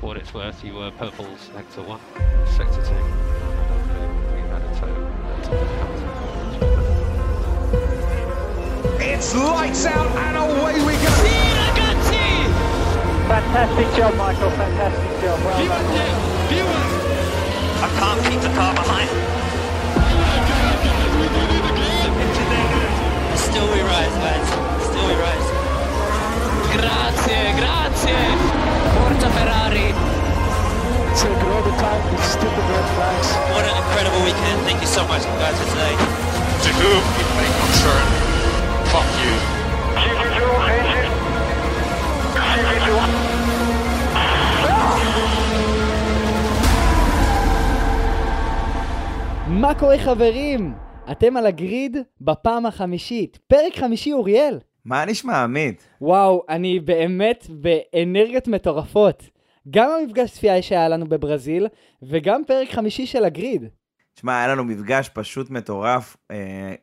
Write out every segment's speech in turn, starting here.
for what it's worth, you were Purple's Sector 1, Sector 2. We had a total It's lights out and away we go. Fantastic job, Michael. Fantastic job. Well done. I can't keep the car behind. Still we rise, lads. Still we rise. Grazie, grazie. Forza Ferrari. מה קורה חברים? אתם על הגריד בפעם החמישית. פרק חמישי אוריאל. מה נשמע עמית? וואו, אני באמת באנרגיות מטורפות. גם המפגש צפייה שהיה לנו בברזיל, וגם פרק חמישי של הגריד. תשמע, היה לנו מפגש פשוט מטורף. אה,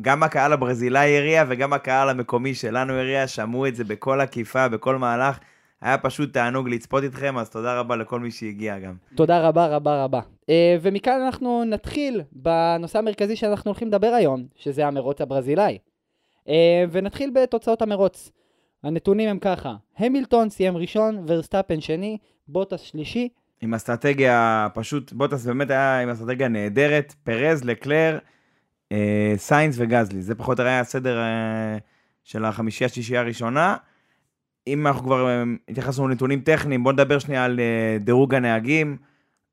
גם הקהל הברזילאי הריע וגם הקהל המקומי שלנו הריע, שמעו את זה בכל עקיפה, בכל מהלך. היה פשוט תענוג לצפות איתכם, אז תודה רבה לכל מי שהגיע גם. תודה רבה רבה רבה. אה, ומכאן אנחנו נתחיל בנושא המרכזי שאנחנו הולכים לדבר היום, שזה המרוץ הברזילאי. אה, ונתחיל בתוצאות המרוץ. הנתונים הם ככה, המילטון סיים ראשון, ורסטאפן שני, בוטס שלישי, עם אסטרטגיה, פשוט, בוטס באמת היה עם אסטרטגיה נהדרת, פרז, לקלר, אה, סיינס וגזלי. זה פחות או היה הסדר אה, של החמישייה שישייה הראשונה. אם אנחנו כבר אה, התייחסנו לנתונים טכניים, בואו נדבר שנייה על אה, דירוג הנהגים.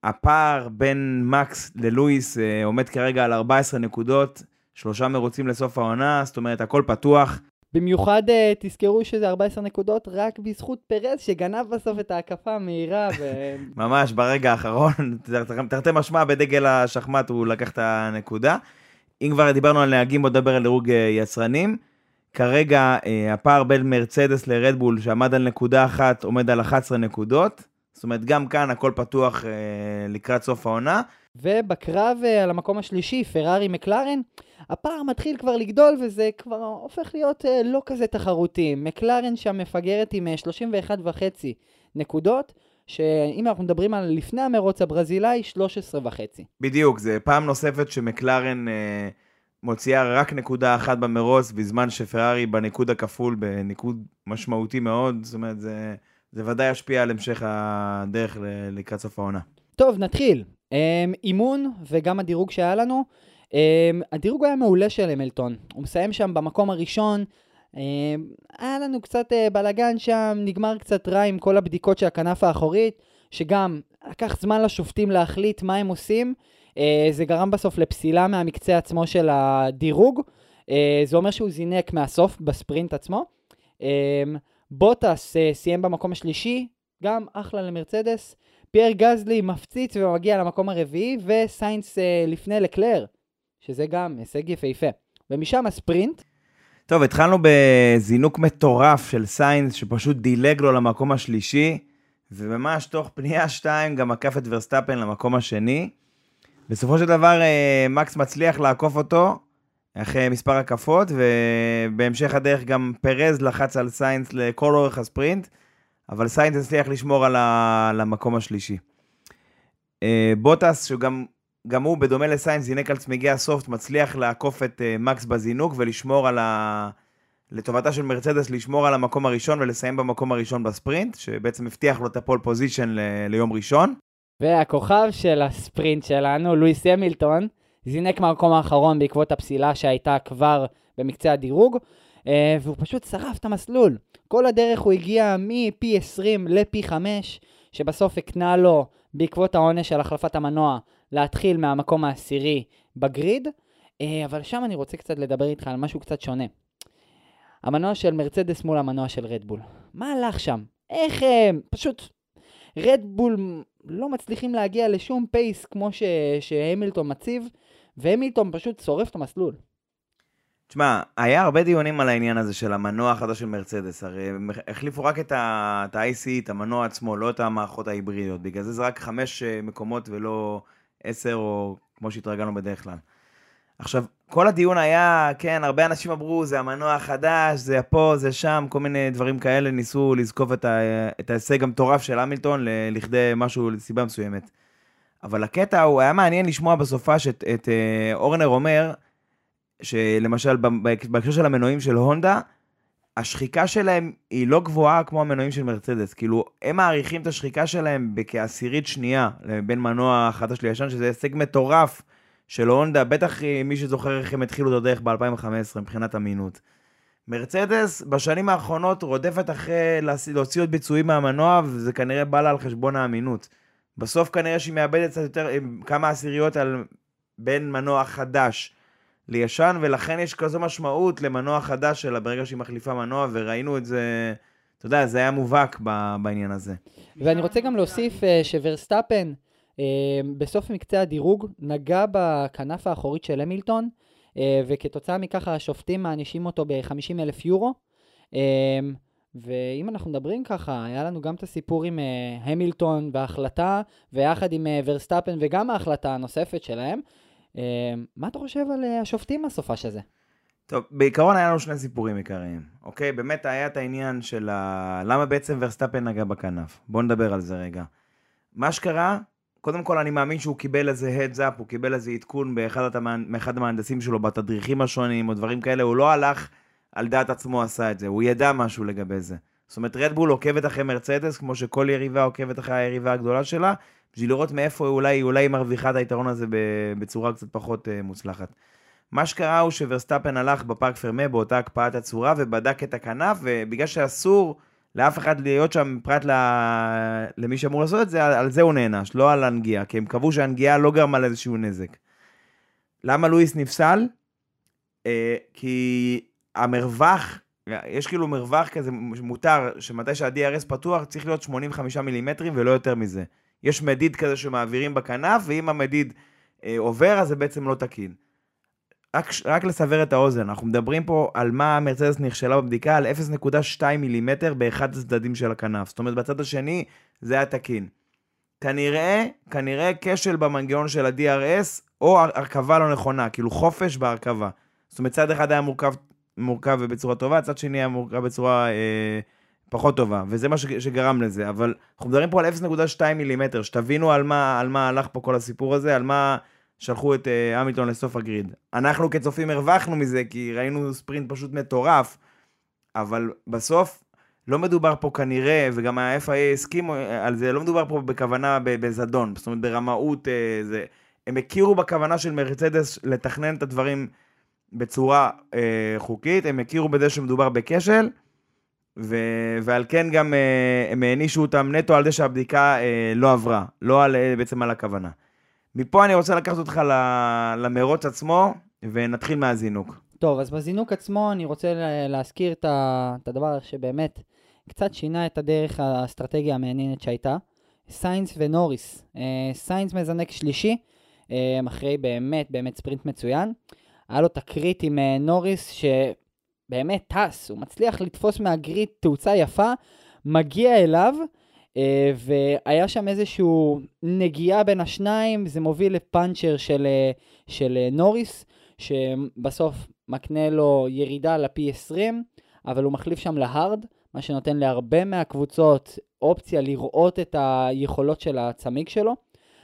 הפער בין מקס ללואיס אה, עומד כרגע על 14 נקודות, שלושה מרוצים לסוף העונה, זאת אומרת הכל פתוח. במיוחד uh, תזכרו שזה 14 נקודות רק בזכות פרז שגנב בסוף את ההקפה המהירה ו... ממש ברגע האחרון, תרתי משמע בדגל השחמט הוא לקח את הנקודה. אם כבר דיברנו על נהגים, בוא נדבר על דירוג אה, יצרנים. כרגע אה, הפער בין מרצדס לרדבול שעמד על נקודה אחת עומד על 11 נקודות. זאת אומרת, גם כאן הכל פתוח אה, לקראת סוף העונה. ובקרב uh, על המקום השלישי, פרארי מקלרן, הפער מתחיל כבר לגדול וזה כבר הופך להיות uh, לא כזה תחרותי. מקלרן שם מפגרת עם uh, 31 וחצי נקודות, שאם אנחנו מדברים על לפני המרוץ הברזילאי, 13 וחצי. בדיוק, זה פעם נוספת שמקלרן אה, מוציאה רק נקודה אחת במרוץ, בזמן שפרארי בניקוד הכפול בניקוד משמעותי מאוד, זאת אומרת, זה, זה ודאי ישפיע על המשך הדרך לקראת סוף העונה. טוב, נתחיל. Um, אימון וגם הדירוג שהיה לנו. Um, הדירוג היה מעולה של המילטון. הוא מסיים שם במקום הראשון. Um, היה לנו קצת uh, בלאגן שם, נגמר קצת רע עם כל הבדיקות של הכנף האחורית, שגם לקח זמן לשופטים להחליט מה הם עושים. Uh, זה גרם בסוף לפסילה מהמקצה עצמו של הדירוג. Uh, זה אומר שהוא זינק מהסוף בספרינט עצמו. בוטס סיים במקום השלישי, גם אחלה למרצדס. פייר גזלי מפציץ ומגיע למקום הרביעי, וסיינס אה, לפני לקלר, שזה גם הישג יפהפה. ומשם הספרינט, טוב, התחלנו בזינוק מטורף של סיינס, שפשוט דילג לו למקום השלישי, וממש תוך פנייה שתיים גם עקף את ורסטאפן למקום השני. בסופו של דבר אה, מקס מצליח לעקוף אותו אחרי מספר הקפות, ובהמשך הדרך גם פרז לחץ על סיינס לכל אורך הספרינט, אבל סיינס הצליח לשמור על, המקום השלישי. אה, בוטס, שגם גם הוא, בדומה לסיינס, זינק על צמיגי ה soft, מצליח לעקוף את אה, מקס בזינוק ולשמור על ה... לטובתה של מרצדס, לשמור על המקום הראשון ולסיים במקום הראשון בספרינט, שבעצם הבטיח לו את ה pole position ל... ליום ראשון. והכוכב של הספרינט שלנו, לואיס המילטון, זינק מהמקום האחרון בעקבות הפסילה שהייתה כבר במקצה הדירוג, אה, והוא פשוט שרף את המסלול. כל הדרך הוא הגיע מ-P20 ל-P5, שבסוף הקנה לו, בעקבות העונש של החלפת המנוע, להתחיל מהמקום העשירי בגריד, אה, אבל שם אני רוצה קצת לדבר איתך על משהו קצת שונה. המנוע של מרצדס מול המנוע של רדבול. מה הלך שם? איך הם? פשוט רדבול לא מצליחים להגיע לשום פייס כמו ש... שהמילטון מציב, והמילטון פשוט שורף את המסלול. תשמע, היה הרבה דיונים על העניין הזה של המנוע החדש של מרצדס, הרי הם החליפו רק את ה-IC, את המנוע עצמו, לא את המערכות ההיברידיות, בגלל זה זה רק חמש אה, מקומות ולא עשר, או כמו שהתרגלנו בדרך כלל. עכשיו, כל הדיון היה, כן, הרבה אנשים אמרו, זה המנוע החדש, זה פה, זה שם, כל מיני דברים כאלה, ניסו לזקוף את, ה, את ההישג המטורף של המילטון לכדי משהו, לסיבה מסוימת. אבל הקטע הוא, היה מעניין לשמוע בסופה שאת את, אה, אורנר אומר, שלמשל בהקשר של המנועים של הונדה, השחיקה שלהם היא לא גבוהה כמו המנועים של מרצדס. כאילו, הם מעריכים את השחיקה שלהם בכעשירית שנייה בין מנוע חדש לישן, שזה הישג מטורף של הונדה, בטח אה, מי שזוכר איך הם התחילו את הדרך ב-2015 מבחינת אמינות. מרצדס בשנים האחרונות רודפת אחרי להוציא עוד ביצועים מהמנוע, וזה כנראה בא לה על חשבון האמינות. בסוף כנראה שהיא מאבדת קצת יותר, כמה עשיריות על בין מנוע חדש לישן, ולכן יש כזו משמעות למנוע חדש שלה ברגע שהיא מחליפה מנוע, וראינו את זה, אתה יודע, זה היה מובהק בעניין הזה. ואני רוצה גם להוסיף אה, שוורסטאפן אה, בסוף מקצה הדירוג נגע בכנף האחורית של המילטון, אה, וכתוצאה מכך השופטים מענישים אותו ב-50 אלף יורו. ואם אנחנו מדברים ככה, היה לנו גם את הסיפור עם אה, המילטון וההחלטה, ויחד עם אה, ורסטאפן וגם ההחלטה הנוספת שלהם. אה, מה אתה חושב על אה, השופטים בסופש הזה? טוב, בעיקרון היה לנו שני סיפורים עיקריים, אוקיי? באמת היה את העניין של ה... למה בעצם ורסטאפן נגע בכנף. בואו נדבר על זה רגע. מה שקרה, קודם כל אני מאמין שהוא קיבל איזה heads up, הוא קיבל איזה עדכון באחד, התמה... מאחד המהנדסים שלו בתדריכים השונים או דברים כאלה, הוא לא הלך על דעת עצמו עשה את זה, הוא ידע משהו לגבי זה. זאת אומרת, רדבול עוקבת אחרי מרצדס, כמו שכל יריבה עוקבת אחרי היריבה הגדולה שלה, בשביל לראות מאיפה אולי, אולי מרוויחה את היתרון הזה בצורה קצת פחות uh, מוצלחת. מה שקרה הוא שוורסטאפן הלך בפארק פרמה באותה הקפאת הצורה ובדק את הכנף, ובגלל שאסור לאף אחד להיות שם פרט ל... למי שאמור לעשות את זה, על זה הוא נענש, לא על הנגיעה, כי הם קבעו שהנגיעה לא גרמה לאיזשהו נזק. למה לואיס נפסל? אה, כי המרווח, יש כאילו מרווח כזה מותר, שמתי שה-DRS פתוח צריך להיות 85 מילימטרים ולא יותר מזה. יש מדיד כזה שמעבירים בכנף, ואם המדיד אה, עובר, אז זה בעצם לא תקין. רק, רק לסבר את האוזן, אנחנו מדברים פה על מה מרצדס נכשלה בבדיקה, על 0.2 מילימטר באחד הצדדים של הכנף. זאת אומרת, בצד השני זה היה תקין. כנראה, כנראה כשל במנגנון של ה-DRS, או הרכבה לא נכונה, כאילו חופש בהרכבה. זאת אומרת, צד אחד היה מורכב, מורכב בצורה טובה, צד שני היה מורכב בצורה אה, פחות טובה, וזה מה שגרם לזה. אבל אנחנו מדברים פה על 0.2 מילימטר, שתבינו על מה, על מה הלך פה כל הסיפור הזה, על מה... שלחו את uh, המילטון לסוף הגריד. אנחנו כצופים הרווחנו מזה, כי ראינו ספרינט פשוט מטורף, אבל בסוף לא מדובר פה כנראה, וגם ה-FIA הסכימו על זה, לא מדובר פה בכוונה בזדון, זאת אומרת ברמאות, uh, זה... הם הכירו בכוונה של מרצדס לתכנן את הדברים בצורה uh, חוקית, הם הכירו בזה שמדובר בכשל, ו... ועל כן גם uh, הם הענישו אותם נטו על זה שהבדיקה uh, לא עברה, לא על, uh, בעצם על הכוונה. מפה אני רוצה לקחת אותך למרוץ עצמו, ונתחיל מהזינוק. טוב, אז בזינוק עצמו אני רוצה להזכיר את הדבר שבאמת קצת שינה את הדרך האסטרטגיה המעניינת שהייתה. סיינס ונוריס. סיינס מזנק שלישי, אחרי באמת באמת ספרינט מצוין. היה לו תקרית עם נוריס שבאמת טס, הוא מצליח לתפוס מה grid תאוצה יפה, מגיע אליו, אה, והיה שם איזשהו נגיעה בין השניים, זה מוביל לפאנצ'ר של, אה, של נוריס, שבסוף מקנה לו ירידה ל-P20, אבל הוא מחליף שם ל hard, מה שנותן להרבה מהקבוצות אופציה לראות את היכולות של הצמיג שלו.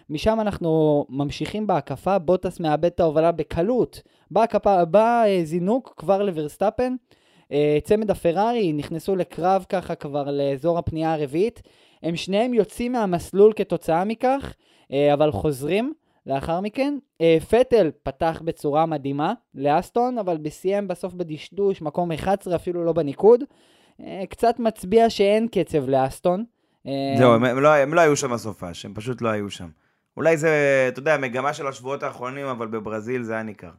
משם אנחנו ממשיכים בהקפה, בוטס מאבד את ההובלה בקלות, בהקפה, בזינוק כבר לוורסטאפן. אה, צמד הפרארי נכנסו לקרב ככה כבר לאזור הפנייה הרביעית. הם שניהם יוצאים מהמסלול כתוצאה מכך, אבל חוזרים לאחר מכן. פטל פתח בצורה מדהימה לאסטון, אבל בסיים בסוף בדשדוש, מקום 11, אפילו לא בניקוד. קצת מצביע שאין קצב לאסטון. זהו, לא, הם לא היו שם בסופש, הם פשוט לא היו שם. אולי זה, אתה יודע, מגמה של השבועות האחרונים, אבל בברזיל זה היה ניכר.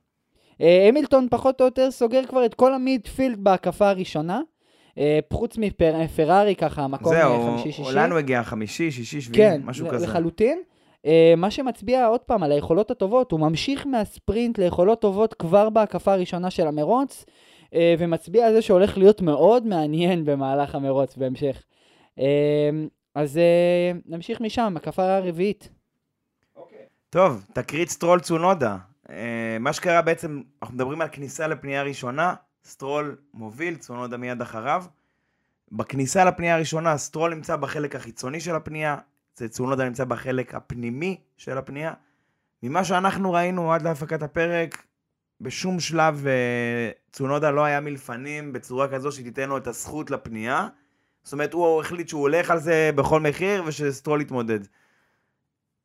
המילטון פחות או יותר סוגר כבר את כל המידפילד בהקפה הראשונה. חוץ מפרארי ככה, מקום חמישי-שישי. זהו, לנו הגיע חמישי, שישי, שביעי, כן, משהו כזה. כן, לחלוטין. מה שמצביע עוד פעם על היכולות הטובות, הוא ממשיך מהספרינט ליכולות טובות כבר בהקפה הראשונה של המרוץ, ומצביע על זה שהולך להיות מאוד מעניין במהלך המרוץ בהמשך. אז נמשיך משם, הקפה הרביעית. טוב, תקרית סטרול צונודה. אה, מה שקרה בעצם, אנחנו מדברים על כניסה לפנייה ראשונה, סטרול מוביל, צונודה מיד אחריו. בכניסה לפנייה הראשונה, סטרול נמצא בחלק החיצוני של הפנייה, צונודה נמצא בחלק הפנימי של הפנייה. ממה שאנחנו ראינו עד להפקת הפרק, בשום שלב אה, צונודה לא היה מלפנים בצורה כזו שתיתן לו את הזכות לפנייה. זאת אומרת, הוא החליט שהוא הולך על זה בכל מחיר ושסטרול יתמודד.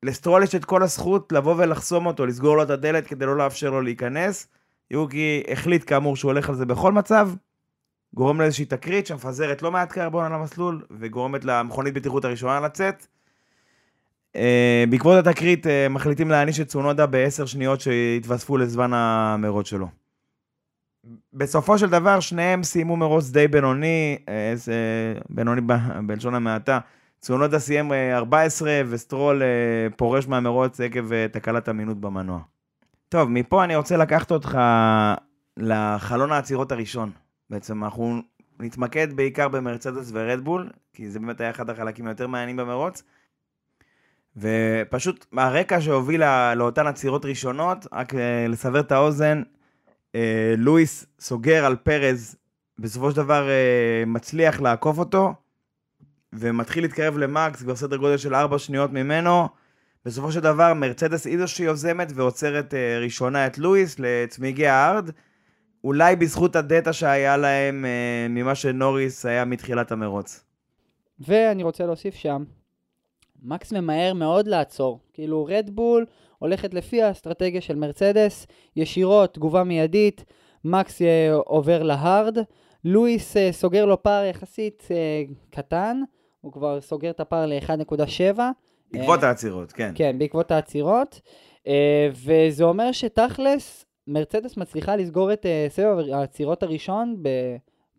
לסטרול יש את כל הזכות לבוא ולחסום אותו, לסגור לו את הדלת כדי לא לאפשר לו להיכנס. יוקי החליט כאמור שהוא הולך על זה בכל מצב, גורם לאיזושהי תקרית שמפזרת לא מעט קרבון על המסלול, וגורמת למכונית בטיחות הראשונה לצאת. Uh, בעקבות התקרית uh, מחליטים להעניש את צונודה בעשר שניות שהתווספו לזמן המרוץ שלו. בסופו של דבר שניהם סיימו מרוץ די בינוני, איזה בינוני בלשון המעטה. צונודה סיים 14 וסטרול uh, פורש מהמרוץ עקב uh, תקלת אמינות במנוע. טוב, מפה אני רוצה לקחת אותך לחלון העצירות הראשון. בעצם אנחנו נתמקד בעיקר במרצדס ורדבול, כי זה באמת היה אחד החלקים היותר מעניינים במרוץ. ופשוט הרקע שהוביל לאותן עצירות ראשונות, רק אה, לסבר את האוזן, אה, לואיס סוגר על פרז, בסופו של דבר אה, מצליח לעקוף אותו, ומתחיל להתקרב למקס, כבר סדר גודל של 4 שניות ממנו. בסופו של דבר מרצדס היא זו שיוזמת ועוצרת ראשונה את לואיס לצמיגי הארד, אולי בזכות הדטה שהיה להם ממה שנוריס היה מתחילת המרוץ. ואני רוצה להוסיף שם, מקס ממהר מאוד לעצור. כאילו רדבול הולכת לפי האסטרטגיה של מרצדס, ישירות, תגובה מיידית, מקס אה, עובר להארד, לואיס אה, סוגר לו פער יחסית אה, קטן, הוא כבר סוגר את הפער ל-1.7. בעקבות העצירות, כן. כן, בעקבות העצירות. וזה אומר שתכלס, מרצדס מצליחה לסגור את סבב העצירות הראשון ב...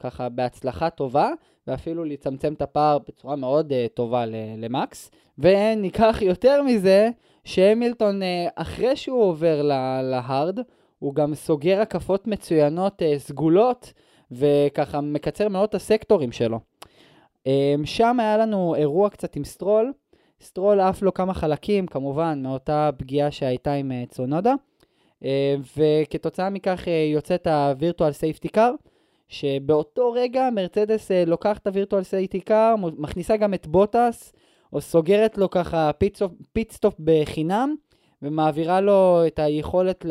ככה בהצלחה טובה, ואפילו לצמצם את הפער בצורה מאוד uh, טובה למקס. וניקח יותר מזה, שהמילטון, uh, אחרי שהוא עובר להארד, הוא גם סוגר הקפות מצוינות uh, סגולות, וככה מקצר מאוד את הסקטורים שלו. אמ, שם היה לנו אירוע קצת עם סטרול. סטרול עף לו כמה חלקים, כמובן, מאותה פגיעה שהייתה עם אה, צונודה. אה, וכתוצאה מכך אה, יוצאת ה-Virtual Safety Car. שבאותו רגע מרצדס אה, לוקח את ה Virtual Safety Car, מכניסה גם את בוטס, או סוגרת לו ככה pit stop בחינם, ומעבירה לו את היכולת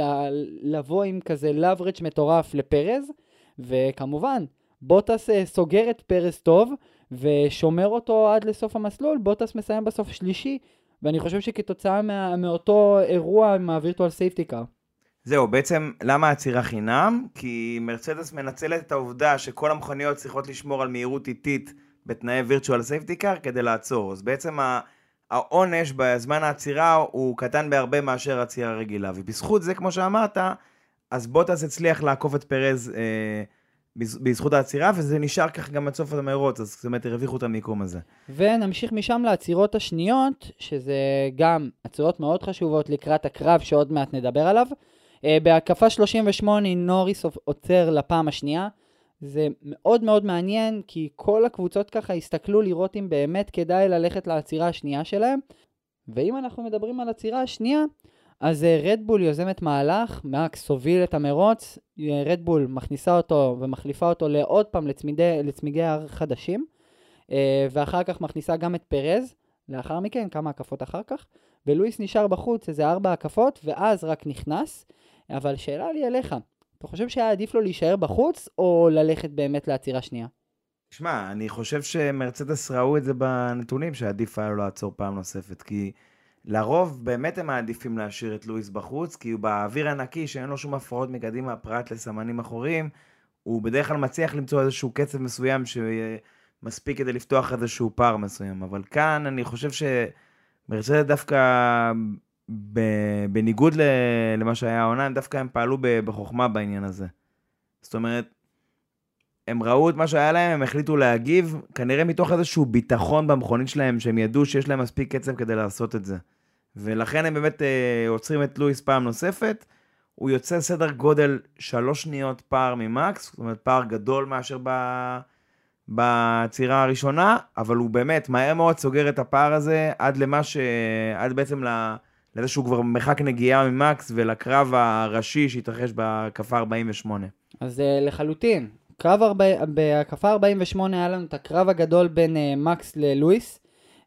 לבוא עם כזה leverage מטורף לפרז, וכמובן, בוטס אה, סוגר את פרז טוב, ושומר אותו עד לסוף המסלול, בוטס מסיים בסוף שלישי, ואני חושב שכתוצאה מה, מאותו אירוע עם ה Virtual Safety Car. זהו, בעצם למה העצירה חינם? כי מרצדס מנצלת את העובדה שכל המכוניות צריכות לשמור על מהירות איטית בתנאי Virtual Safety Car כדי לעצור. אז בעצם העונש בזמן העצירה הוא קטן בהרבה מאשר עצירה רגילה. ובזכות זה, כמו שאמרת, אז בוטס הצליח לעקוף את פרז אה, בזכות העצירה, וזה נשאר כך גם עד סוף המרוץ, אז זאת אומרת הרוויחו את המיקום הזה. ונמשיך משם לעצירות השניות, שזה גם עצירות מאוד חשובות לקראת הקרב שעוד מעט נדבר עליו. Uh, בהקפה 38 נוריס עוצר לפעם השנייה. זה מאוד מאוד מעניין, כי כל הקבוצות ככה הסתכלו לראות אם באמת כדאי ללכת לעצירה השנייה שלהם. ואם אנחנו מדברים על עצירה השנייה, אז רדבול uh, יוזמת מהלך, מקס הוביל את המרוץ, רדבול uh, מכניסה אותו ומחליפה אותו לעוד פעם לצמידי, לצמיגי הר חדשים, uh, ואחר כך מכניסה גם את פרז, לאחר מכן כמה הקפות אחר כך, ולואיס נשאר בחוץ איזה ארבע הקפות, ואז רק נכנס. אבל שאלה לי אליך, אתה חושב שהיה עדיף לו להישאר בחוץ, או ללכת באמת לעצירה שנייה? שמע, אני חושב שמרצדס ראו את זה בנתונים, שעדיף היה לו לעצור פעם נוספת, כי לרוב באמת הם מעדיפים להשאיר את לואיס בחוץ, כי הוא באוויר הנקי, שאין לו שום הפרעות מקדימה פרט לסמנים אחוריים, הוא בדרך כלל מצליח למצוא איזשהו קצב מסוים שמספיק כדי לפתוח איזשהו פער מסוים, אבל כאן אני חושב שמרצדס דווקא בניגוד למה שהיה העונה, דווקא הם פעלו בחוכמה בעניין הזה. זאת אומרת, הם ראו את מה שהיה להם, הם החליטו להגיב, כנראה מתוך איזשהו ביטחון במכונית שלהם, שהם ידעו שיש להם מספיק קצב כדי לעשות את זה. ולכן הם באמת אה, עוצרים את לואיס פעם נוספת. הוא יוצא סדר גודל שלוש שניות פער ממקס, זאת אומרת פער גדול מאשר ב... בצירה הראשונה, אבל הוא באמת מהר מאוד סוגר את הפער הזה עד למה ש... עד בעצם ל... לזה שהוא כבר מרחק נגיעה ממקס ולקרב הראשי שהתרחש בהקפה 48. אז אה, לחלוטין, קרב ארבע... בהקפה 48 היה לנו את הקרב הגדול בין אה, מקס ללואיס,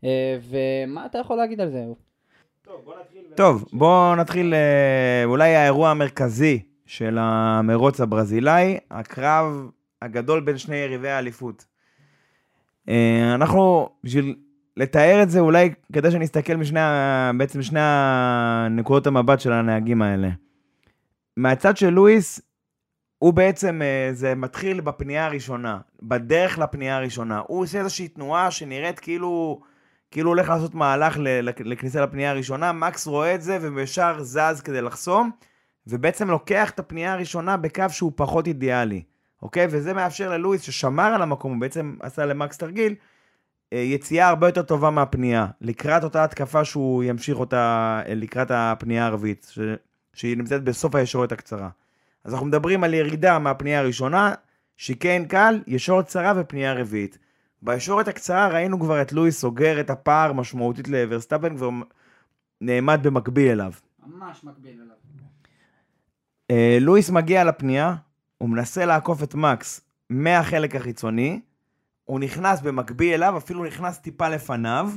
אה, ומה אתה יכול להגיד על זה? טוב, בואו נתחיל אה, אולי האירוע המרכזי של המרוץ הברזילאי, הקרב הגדול בין שני יריבי האליפות. אה, אנחנו, בשביל לתאר את זה, אולי כדאי שנסתכל משני, בעצם שני הנקודות המבט של הנהגים האלה. מהצד של לואיס, הוא בעצם, אה, זה מתחיל בפנייה הראשונה, בדרך לפנייה הראשונה. הוא עושה איזושהי תנועה שנראית כאילו, כאילו הולך לעשות מהלך לכניסה לפנייה הראשונה, מקס רואה את זה וישר זז כדי לחסום, ובעצם לוקח את הפנייה הראשונה בקו שהוא פחות אידיאלי, אוקיי? וזה מאפשר ללואיס, ששמר על המקום, הוא בעצם עשה למקס תרגיל, אה, יציאה הרבה יותר טובה מהפנייה, לקראת אותה התקפה שהוא ימשיך אותה אה, לקראת הפנייה הרביעית, ש... שהיא נמצאת בסוף הישורת הקצרה. אז אנחנו מדברים על ירידה מהפנייה הראשונה, שיקן קל, ישורת קצרה ופנייה רביעית. בישורת הקצרה ראינו כבר את לואיס סוגר את הפער משמעותית לוורסטאפן, כבר נעמד במקביל אליו. ממש מקביל אליו. אה, לואיס מגיע לפנייה, הוא מנסה לעקוף את מקס מהחלק החיצוני, הוא נכנס במקביל אליו, אפילו נכנס טיפה לפניו,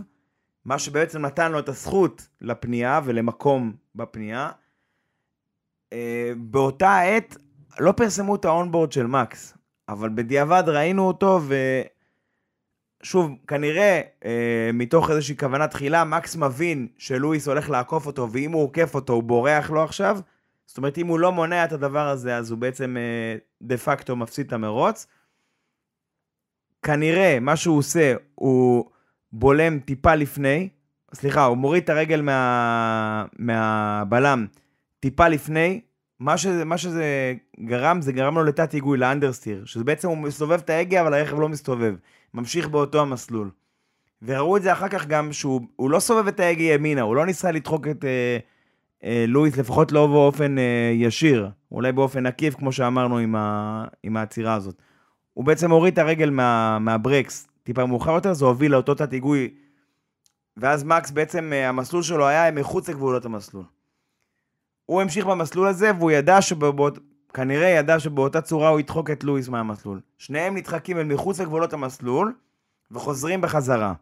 מה שבעצם נתן לו את הזכות לפנייה ולמקום בפנייה. אה, באותה העת לא פרסמו את האונבורד של מקס, אבל בדיעבד ראינו אותו, ושוב, כנראה אה, מתוך איזושהי כוונה תחילה, מקס מבין שלואיס הולך לעקוף אותו, ואם הוא עוקף אותו, הוא בורח לו עכשיו. זאת אומרת, אם הוא לא מונע את הדבר הזה, אז הוא בעצם אה, דה פקטו מפסיד את המרוץ. כנראה, מה שהוא עושה, הוא בולם טיפה לפני, סליחה, הוא מוריד את הרגל מה, מהבלם טיפה לפני, מה שזה, מה שזה גרם, זה גרם לו לתת היגוי, לאנדרסטיר, שזה בעצם הוא מסובב את ההגה, אבל הרכב לא מסתובב, ממשיך באותו המסלול. וראו את זה אחר כך גם שהוא הוא לא סובב את ההגה ימינה, הוא לא ניסה לדחוק את אה, אה, לואיס, לפחות לא באופן אה, ישיר, אולי באופן עקיף, כמו שאמרנו עם, ה, עם העצירה הזאת. הוא בעצם הוריד את הרגל מה, מהברקס טיפה מאוחר יותר, זה הוביל לאותו תת היגוי, ואז מקס בעצם, אה, המסלול שלו היה מחוץ לגבולות המסלול. הוא המשיך במסלול הזה, והוא ידע שבאות... כנראה ידע שבאותה צורה הוא ידחוק את לואיס מהמסלול. שניהם נדחקים אל מחוץ לגבולות המסלול, וחוזרים בחזרה.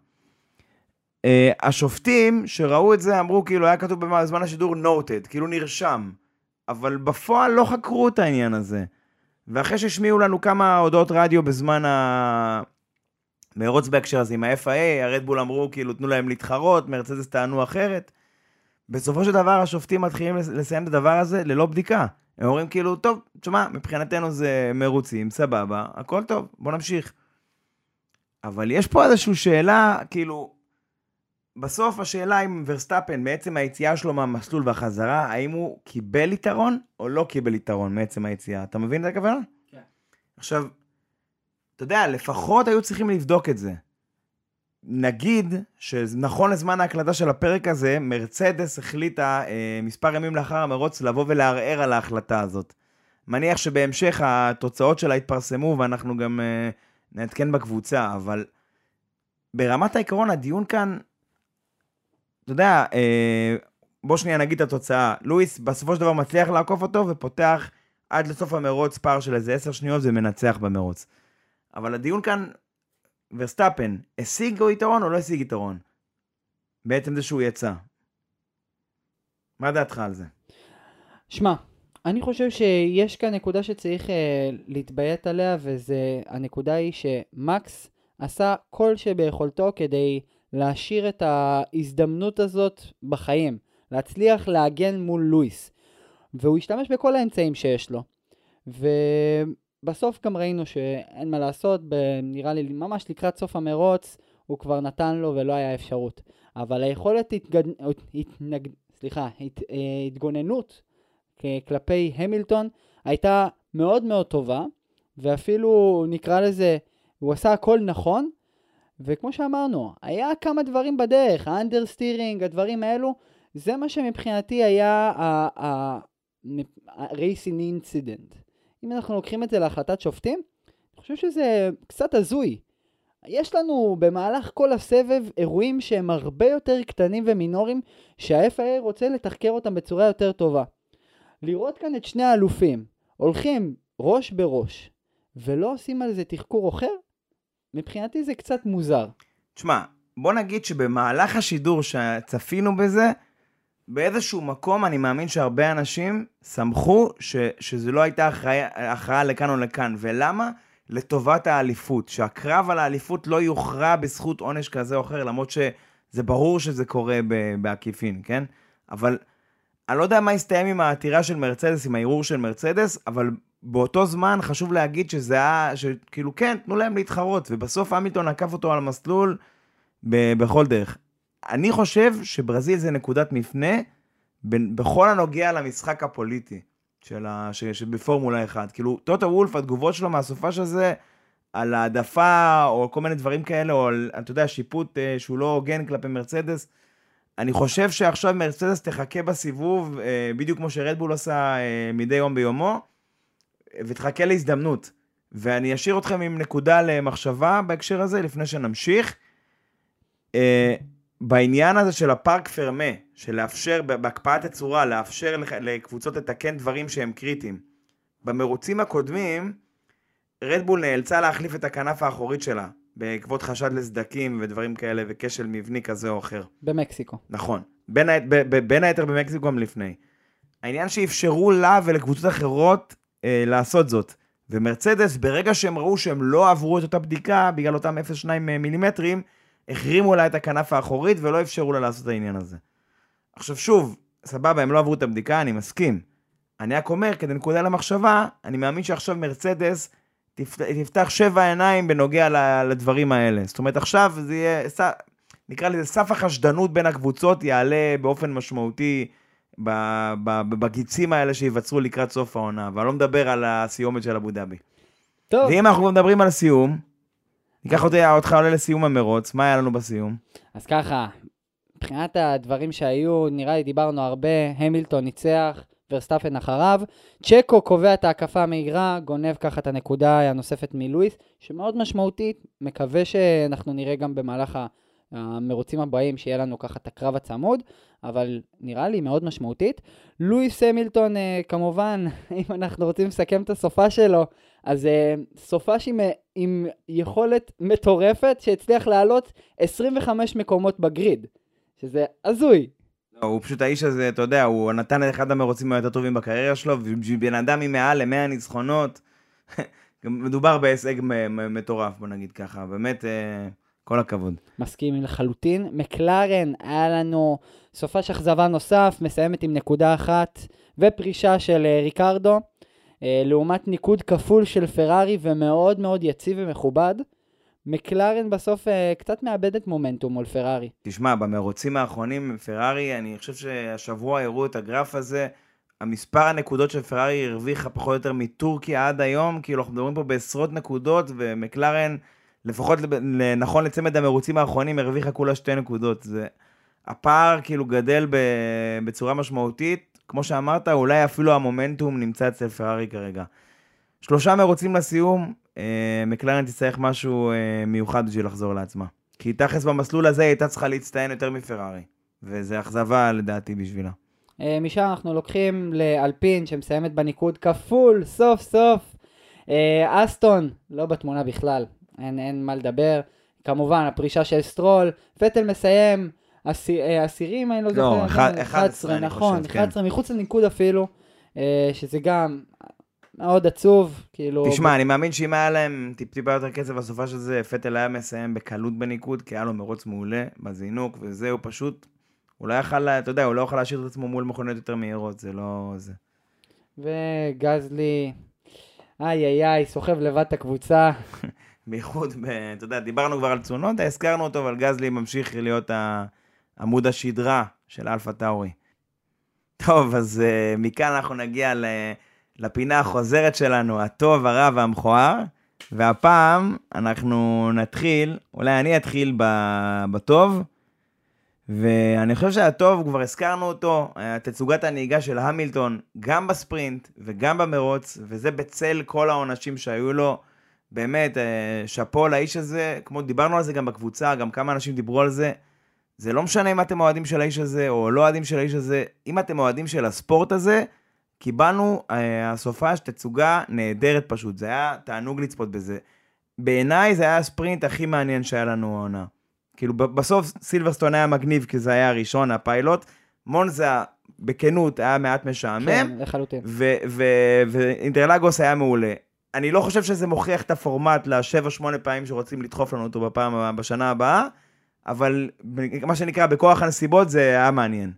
Uh, השופטים שראו את זה אמרו כאילו היה כתוב בזמן השידור noted, כאילו נרשם, אבל בפועל לא חקרו את העניין הזה. ואחרי שהשמיעו לנו כמה הודעות רדיו בזמן המרוץ בהקשר הזה עם ה-FIA, הרדבול אמרו כאילו תנו להם להתחרות, מרצדס טענו אחרת. בסופו של דבר השופטים מתחילים לסיים את הדבר הזה ללא בדיקה. הם אומרים כאילו, טוב, תשמע, מבחינתנו זה מרוצים, סבבה, הכל טוב, בוא נמשיך. אבל יש פה איזושהי שאלה, כאילו, בסוף השאלה אם ורסטאפן, מעצם היציאה שלו מהמסלול והחזרה, האם הוא קיבל יתרון או לא קיבל יתרון מעצם היציאה. אתה מבין את הכוונה? כן. עכשיו, אתה יודע, לפחות היו צריכים לבדוק את זה. נגיד שנכון לזמן ההקלטה של הפרק הזה, מרצדס החליטה אה, מספר ימים לאחר המרוץ לבוא ולערער על ההחלטה הזאת. מניח שבהמשך התוצאות שלה יתפרסמו ואנחנו גם אה, נעדכן בקבוצה, אבל ברמת העיקרון הדיון כאן, אתה יודע, אה, בוא שנייה נגיד את התוצאה. לואיס בסופו של דבר מצליח לעקוף אותו ופותח עד לסוף המרוץ פער של איזה עשר שניות ומנצח במרוץ. אבל הדיון כאן ורסטאפן, השיג או יתרון או לא השיג יתרון? בעצם זה שהוא יצא. מה דעתך על זה? שמע, אני חושב שיש כאן נקודה שצריך אה, להתביית עליה, וזה, הנקודה היא שמקס עשה כל שביכולתו כדי להשאיר את ההזדמנות הזאת בחיים, להצליח להגן מול לואיס, והוא השתמש בכל האמצעים שיש לו. ובסוף גם ראינו שאין מה לעשות, נראה לי ממש לקראת סוף המרוץ, הוא כבר נתן לו ולא היה אפשרות. אבל היכולת התגד... התנג... סליחה, הת... אה, התגוננות כלפי המילטון הייתה מאוד מאוד טובה, ואפילו נקרא לזה, הוא עשה הכל נכון, וכמו שאמרנו, היה כמה דברים בדרך, האנדרסטירינג, הדברים האלו, זה מה שמבחינתי היה ה-racing incident. אם אנחנו לוקחים את זה להחלטת שופטים, אני חושב שזה קצת הזוי. יש לנו במהלך כל הסבב אירועים שהם הרבה יותר קטנים ומינוריים, שה-FIA רוצה לתחקר אותם בצורה יותר טובה. לראות כאן את שני האלופים הולכים ראש בראש ולא עושים על זה תחקור אחר, מבחינתי זה קצת מוזר. תשמע, בוא נגיד שבמהלך השידור שצפינו בזה, באיזשהו מקום אני מאמין שהרבה אנשים שמחו ש, שזה לא הייתה הכרעה, לכאן או לכאן. ולמה? לטובת האליפות. שהקרב על האליפות לא יוכרע בזכות עונש כזה או אחר, למרות שזה ברור שזה קורה בעקיפין, כן? אבל אני לא יודע מה יסתיים עם העתירה של מרצדס, עם הערעור של מרצדס, אבל באותו זמן חשוב להגיד שזה היה, שכאילו כן, תנו להם להתחרות, ובסוף המילטון עקף אותו על המסלול ב- בכל דרך. אני חושב שברזיל זה נקודת מפנה ב- בכל הנוגע למשחק הפוליטי של ה- ש- שבפורמולה 1. כאילו, טוטו וולף, התגובות שלו מהסופש הזה, על העדפה או כל מיני דברים כאלה, או על, אתה יודע, שיפוט אה, שהוא לא הוגן כלפי מרצדס, אני חושב שעכשיו מרצדס תחכה בסיבוב, אה, בדיוק כמו שרדבול עושה אה, מדי יום ביומו, ותחכה להזדמנות. ואני אשאיר אתכם עם נקודה למחשבה בהקשר הזה, לפני שנמשיך. אה, בעניין הזה של הפארק פרמה, של לאפשר, בהקפאת הצורה, לאפשר לקבוצות לתקן דברים שהם קריטיים. במרוצים הקודמים, רדבול נאלצה להחליף את הכנף האחורית שלה, בעקבות חשד לסדקים ודברים כאלה, וכשל מבני כזה או אחר. במקסיקו. נכון. בין, ה- ב- ב- בין היתר במקסיקו גם לפני. העניין שאפשרו לה ולקבוצות אחרות אה, לעשות זאת. ומרצדס, ברגע שהם ראו שהם לא עברו את אותה בדיקה, בגלל אותם 0.2 מילימטרים, החרימו לה את הכנף האחורית ולא אפשרו לה לעשות את העניין הזה. עכשיו שוב, סבבה, הם לא עברו את הבדיקה, אני מסכים. אני רק אומר, כדי נקודה למחשבה, אני מאמין שעכשיו מרצדס תפת- תפתח שבע עיניים בנוגע לדברים האלה. זאת אומרת, עכשיו זה יהיה, ס- נקרא לזה, סף החשדנות בין הקבוצות יעלה באופן משמעותי בגיצים האלה שייווצרו לקראת סוף העונה, ואני לא מדבר על הסיומת של אבו דאבי. טוב, ואם אנחנו מדברים על סיום, ניקח אותי, אותך עולה לסיום המרוץ, מה היה לנו בסיום? אז ככה, מבחינת הדברים שהיו, נראה לי דיברנו הרבה, המילטון ניצח, ורסטפן אחריו. צ'קו קובע את ההקפה המהירה, גונב ככה את הנקודה הנוספת מלואיס, שמאוד משמעותית, מקווה שאנחנו נראה גם במהלך המרוצים הבאים, שיהיה לנו ככה את הקרב הצמוד, אבל נראה לי מאוד משמעותית. לואיס המילטון, אה, כמובן, אם אנחנו רוצים לסכם את הסופה שלו, אז אה, סופש עם, אה, עם יכולת מטורפת שהצליח לעלות 25 מקומות בגריד, שזה הזוי. לא, הוא פשוט האיש הזה, אתה יודע, הוא נתן את אחד המרוצים היותר טובים בקריירה שלו, ובשביל בן אדם עם מעל ל-100 ניצחונות, גם מדובר בהישג מטורף, בוא נגיד ככה, באמת, אה, כל הכבוד. מסכים לחלוטין. מקלרן, היה לנו סופש אכזבה נוסף, מסיימת עם נקודה אחת ופרישה של ריקרדו, לעומת ניקוד כפול של פרארי ומאוד מאוד יציב ומכובד. מקלרן בסוף אה, קצת מאבדת מומנטום מול פרארי. תשמע, במרוצים האחרונים, פרארי, אני חושב שהשבוע הראו את הגרף הזה, המספר הנקודות שפרארי הרוויחה פחות או יותר מטורקיה עד היום, כאילו אנחנו מדברים פה בעשרות נקודות, ומקלרן, לפחות נכון לצמד המרוצים האחרונים, הרוויחה כולה שתי נקודות. זה... הפער כאילו גדל. בצורה משמעותית, כמו שאמרת, אולי אפילו המומנטום נמצא אצל פרארי כרגע. שלושה מרוצים לסיום, אה, מקלרן תצטרך משהו אה, מיוחד בשביל לחזור לעצמה. כי תכלס במסלול הזה היא הייתה צריכה להצטיין יותר מפרארי. וזה אכזבה לדעתי בשבילה. אה, משם אנחנו לוקחים לאלפין שמסיימת בניקוד כפול, סוף סוף. אה, אסטון, לא בתמונה בכלל, אין, אין מה לדבר. כמובן, הפרישה של סטרול, פטל מסיים, עשי- אה, אני לא זוכר. לא, אחד- כן, 11, אני נכון, חושב, כן. 11 מחוץ לניקוד אפילו, אה, שזה גם מאוד עצוב, כאילו... תשמע, אני מאמין שאם היה להם טיפ-טיפה יותר כסף בסופה של זה, פטל היה מסיים בקלות בניקוד, כי היה לו מרוץ מעולה בזינוק, וזהו פשוט, הוא לא יכל, אתה יודע, הוא לא יכול להשאיר את עצמו מול מכוניות יותר מהירות, זה לא זה. וגזלי, איי איי איי, סוחב לבד את הקבוצה. בייחוד, ב, אתה יודע, דיברנו כבר על צונודה, הזכרנו אותו, אבל גזלי ממשיך להיות ה- עמוד השדרה של אלפה טאורי. טוב, אז uh, מכאן אנחנו נגיע ל, לפינה החוזרת שלנו, הטוב, הרע והמכוער, והפעם אנחנו נתחיל, אולי אני אתחיל ב, בטוב, ואני חושב שהטוב, כבר הזכרנו אותו, אה, תצוגת הנהיגה של המילטון, גם בספרינט וגם במרוץ, וזה בצל כל העונשים שהיו לו. באמת, אה, שאפו לאיש הזה, כמו דיברנו על זה גם בקבוצה, גם כמה אנשים דיברו על זה. זה לא משנה אם אתם אוהדים של האיש הזה או לא אוהדים של האיש הזה, אם אתם אוהדים של הספורט הזה, קיבלנו אה, הסופש תצוגה נהדרת פשוט, זה היה תענוג לצפות בזה. בעיניי זה היה הספרינט הכי מעניין שהיה לנו העונה. כאילו בסוף סילברסטון היה מגניב כי זה היה הראשון, הפיילוט. מונזה, בכנות, היה מעט משעמם. כן, לחלוטין. ואינטרלגוס היה מעולה. אני לא חושב שזה מוכיח את הפורמט לשבע, שמונה פעמים שרוצים לדחוף לנו אותו בפעם, בשנה הבאה, אבל מה שנקרא, בכוח הנסיבות זה היה מעניין.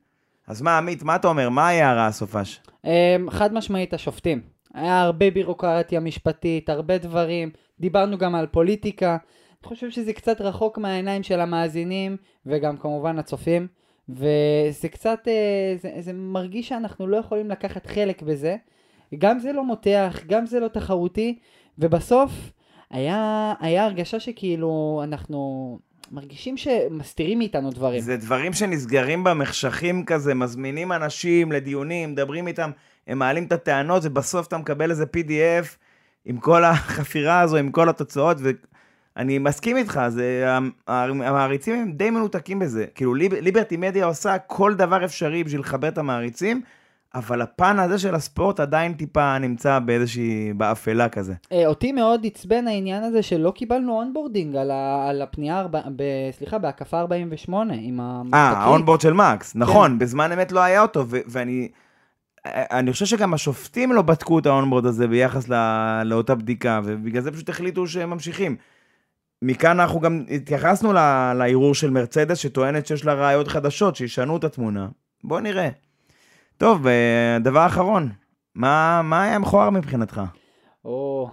אז מה, עמית, מה אתה אומר? מה היה הרע הסופש? אמ, חד משמעית השופטים. היה הרבה בירוקרטיה משפטית, הרבה דברים. דיברנו גם על פוליטיקה. אני חושב שזה קצת רחוק מהעיניים של המאזינים, וגם כמובן הצופים. וזה קצת, אה, זה, זה מרגיש שאנחנו לא יכולים לקחת חלק בזה. גם זה לא מותח, גם זה לא תחרותי, ובסוף היה, היה הרגשה שכאילו אנחנו מרגישים שמסתירים מאיתנו דברים. זה דברים שנסגרים במחשכים כזה, מזמינים אנשים לדיונים, מדברים איתם, הם מעלים את הטענות, ובסוף אתה מקבל איזה PDF עם כל החפירה הזו, עם כל התוצאות, ואני מסכים איתך, זה, המעריצים הם די מנותקים בזה. כאילו, ליב, ליברטי מדיה עושה כל דבר אפשרי בשביל לחבר את המעריצים, אבל הפן הזה של הספורט עדיין טיפה נמצא באיזושהי, באפלה כזה. אה, אותי מאוד עצבן העניין הזה שלא קיבלנו onboarding על, ה, על הפנייה, ארבע, ב, סליחה, בהקפה 48 עם אה, המשחקית. ה onboard של מקס, נכון, בזמן אמת לא היה אותו, ו- ואני אני חושב שגם השופטים לא בדקו את ה onboard הזה ביחס לא, לאותה בדיקה, ובגלל זה פשוט החליטו שהם ממשיכים. מכאן אנחנו גם התייחסנו לערעור של מרצדס, שטוענת שיש לה ראיות חדשות, שישנו את התמונה. בוא נראה. טוב, אה, דבר אחרון, מה, מה היה מכוער מבחינתך? או,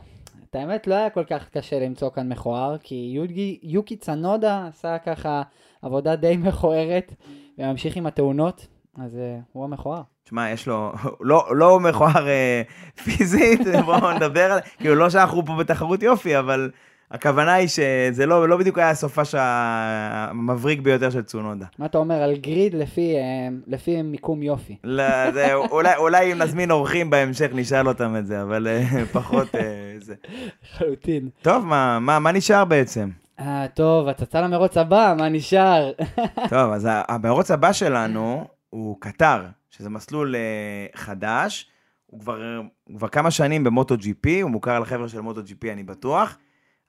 את האמת לא היה כל כך קשה למצוא כאן מכוער, כי יוגי, יוקי צנודה עשה ככה עבודה די מכוערת, וממשיך עם התאונות, אז אה, הוא המכוער. תשמע, יש לו, לא, לא מכוער אה, פיזית, בואו נדבר על, כאילו לא שאנחנו פה בתחרות יופי, אבל הכוונה היא שזה לא, לא בדיוק היה הסופש המבריק ביותר של צונודה. מה אתה אומר על גריד לפי, אה, לפי מיקום יופי? לא, זה, אולי, אולי אם נזמין אורחים בהמשך נשאל אותם את זה, אבל אה, פחות אה, זה. לחלוטין. טוב, מה, מה, מה נשאר בעצם? אה, טוב, הצצה למרוץ הבא, מה נשאר? טוב, אז המרוץ הבא שלנו הוא קטר, שזה מסלול חדש. הוא כבר, הוא כבר כמה שנים במוטו פי, הוא מוכר לחבר'ה של מוטו פי, אני בטוח.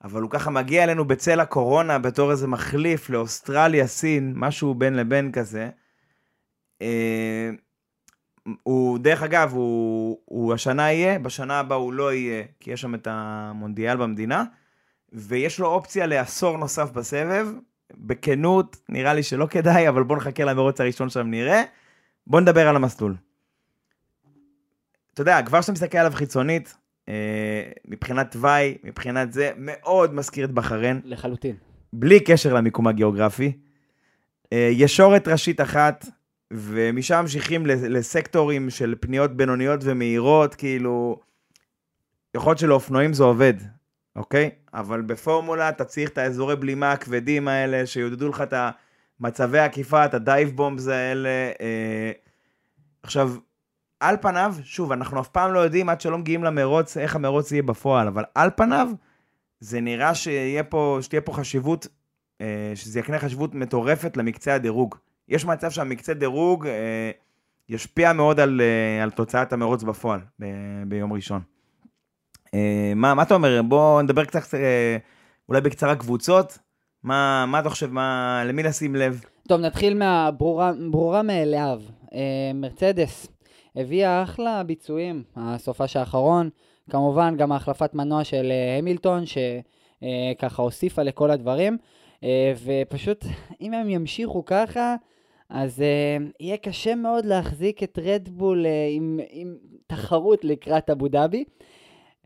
אבל הוא ככה מגיע אלינו בצל הקורונה בתור איזה מחליף לאוסטרליה, סין, משהו בין לבין כזה. אה, הוא, דרך אגב, הוא, הוא השנה יהיה, בשנה הבאה הוא לא יהיה, כי יש שם את המונדיאל במדינה, ויש לו אופציה לעשור נוסף בסבב. בכנות, נראה לי שלא כדאי, אבל בואו נחכה למרוץ הראשון שם נראה. בואו נדבר על המסלול. אתה יודע, כבר כשאתה מסתכל עליו חיצונית, מבחינת תוואי, מבחינת זה, מאוד מזכיר את בחריין, לחלוטין. בלי קשר למיקום הגיאוגרפי. אה, ישורת ראשית אחת, ומשם ממשיכים לסקטורים של פניות בינוניות ומהירות, כאילו, יכול להיות שלאופנועים זה עובד, אוקיי? אבל בפורמולה אתה צריך את האזורי בלימה הכבדים האלה, שיעודדו לך את מצבי העקיפה, את ה dive bombs האלה. אה... עכשיו, על פניו, שוב, אנחנו אף פעם לא יודעים עד שלא מגיעים למרוץ, איך המרוץ יהיה בפועל, אבל על פניו, זה נראה שיהיה פה, שתהיה פה חשיבות, אה, שזה יקנה חשיבות מטורפת למקצה הדירוג. יש מצב שהמקצה דירוג אה, ישפיע מאוד על, אה, על תוצאת המרוץ בפועל ב, ביום ראשון. מה, מה אתה אומר? בוא נדבר קצת, אולי בקצרה קבוצות. מה, מה אתה חושב, מה, למי לשים לב? טוב, נתחיל מהברורה מאליו. מרצדס הביאה אחלה ביצועים, הסופש האחרון. כמובן, גם ההחלפת מנוע של אה, המילטון, שככה הוסיפה לכל הדברים. אה, ופשוט, אם הם ימשיכו ככה, אז יהיה קשה מאוד להחזיק את רדבול עם, עם תחרות לקראת אבו דאבי.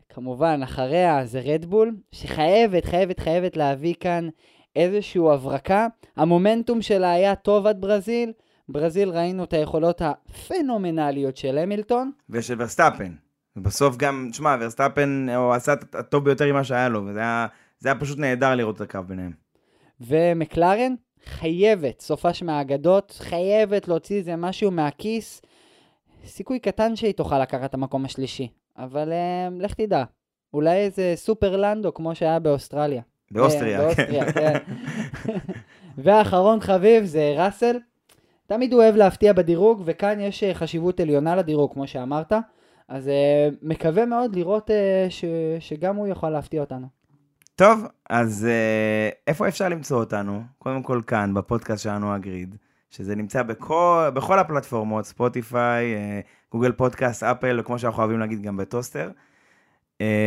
כמובן, אחריה זה רדבול, שחייבת, חייבת, חייבת להביא כאן איזושהי הברקה. המומנטום שלה היה טוב עד ברזיל. ברזיל ראינו את היכולות הפנומנליות של המילטון. ושל ורסטאפן. ובסוף גם, תשמע, ורסטאפן הוא עשה את הטוב ביותר ממה שהיה לו, וזה היה, זה היה פשוט נהדר לראות את הקרב ביניהם. ומקלרן חייבת, סופש מהאגדות, חייבת להוציא איזה משהו מהכיס. סיכוי קטן שהיא תוכל לקחת את המקום השלישי, אבל uh, לך תדע. אולי איזה סופר לנדו כמו שהיה באוסטרליה. באוסטריה, אה, כן. באוסטריה, כן. והאחרון חביב זה ראסל. תמיד הוא אוהב להפתיע בדירוג, וכאן יש אה, חשיבות עליונה לדירוג, כמו שאמרת. אז אה, מקווה מאוד לראות אה, ש, שגם הוא יכול להפתיע אותנו. טוב, אז אה, איפה אפשר למצוא אותנו? קודם כל כאן, בפודקאסט שלנו הגריד, שזה נמצא בכל, בכל הפלטפורמות, ספוטיפיי, גוגל פודקאסט, אפל, וכמו שאנחנו אוהבים להגיד גם בטוסטר.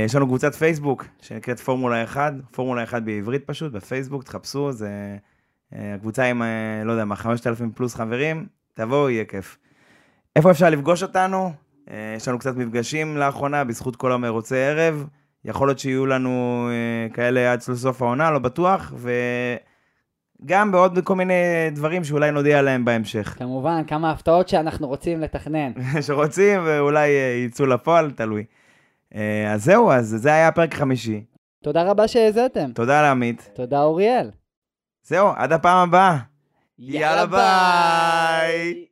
יש לנו קבוצת פייסבוק שנקראת פורמולה 1, פורמולה 1 בעברית פשוט, בפייסבוק, תחפשו, זה הקבוצה עם, אה, לא יודע מה, 5,000 פלוס חברים, תבואו, יהיה כיף. איפה אפשר לפגוש אותנו? אה, יש לנו קצת מפגשים לאחרונה, בזכות כל המרוצי ערב. יכול להיות שיהיו לנו אה, כאלה עד סוף העונה, לא בטוח, וגם בעוד כל מיני דברים שאולי נודיע עליהם בהמשך. כמובן, כמה הפתעות שאנחנו רוצים לתכנן. שרוצים ואולי אה, יצאו לפועל, תלוי. אה, אז זהו, אז זה היה הפרק חמישי. תודה רבה שהאזנתם. תודה לעמית. תודה אוריאל. זהו, עד הפעם הבאה. יאללה ביי.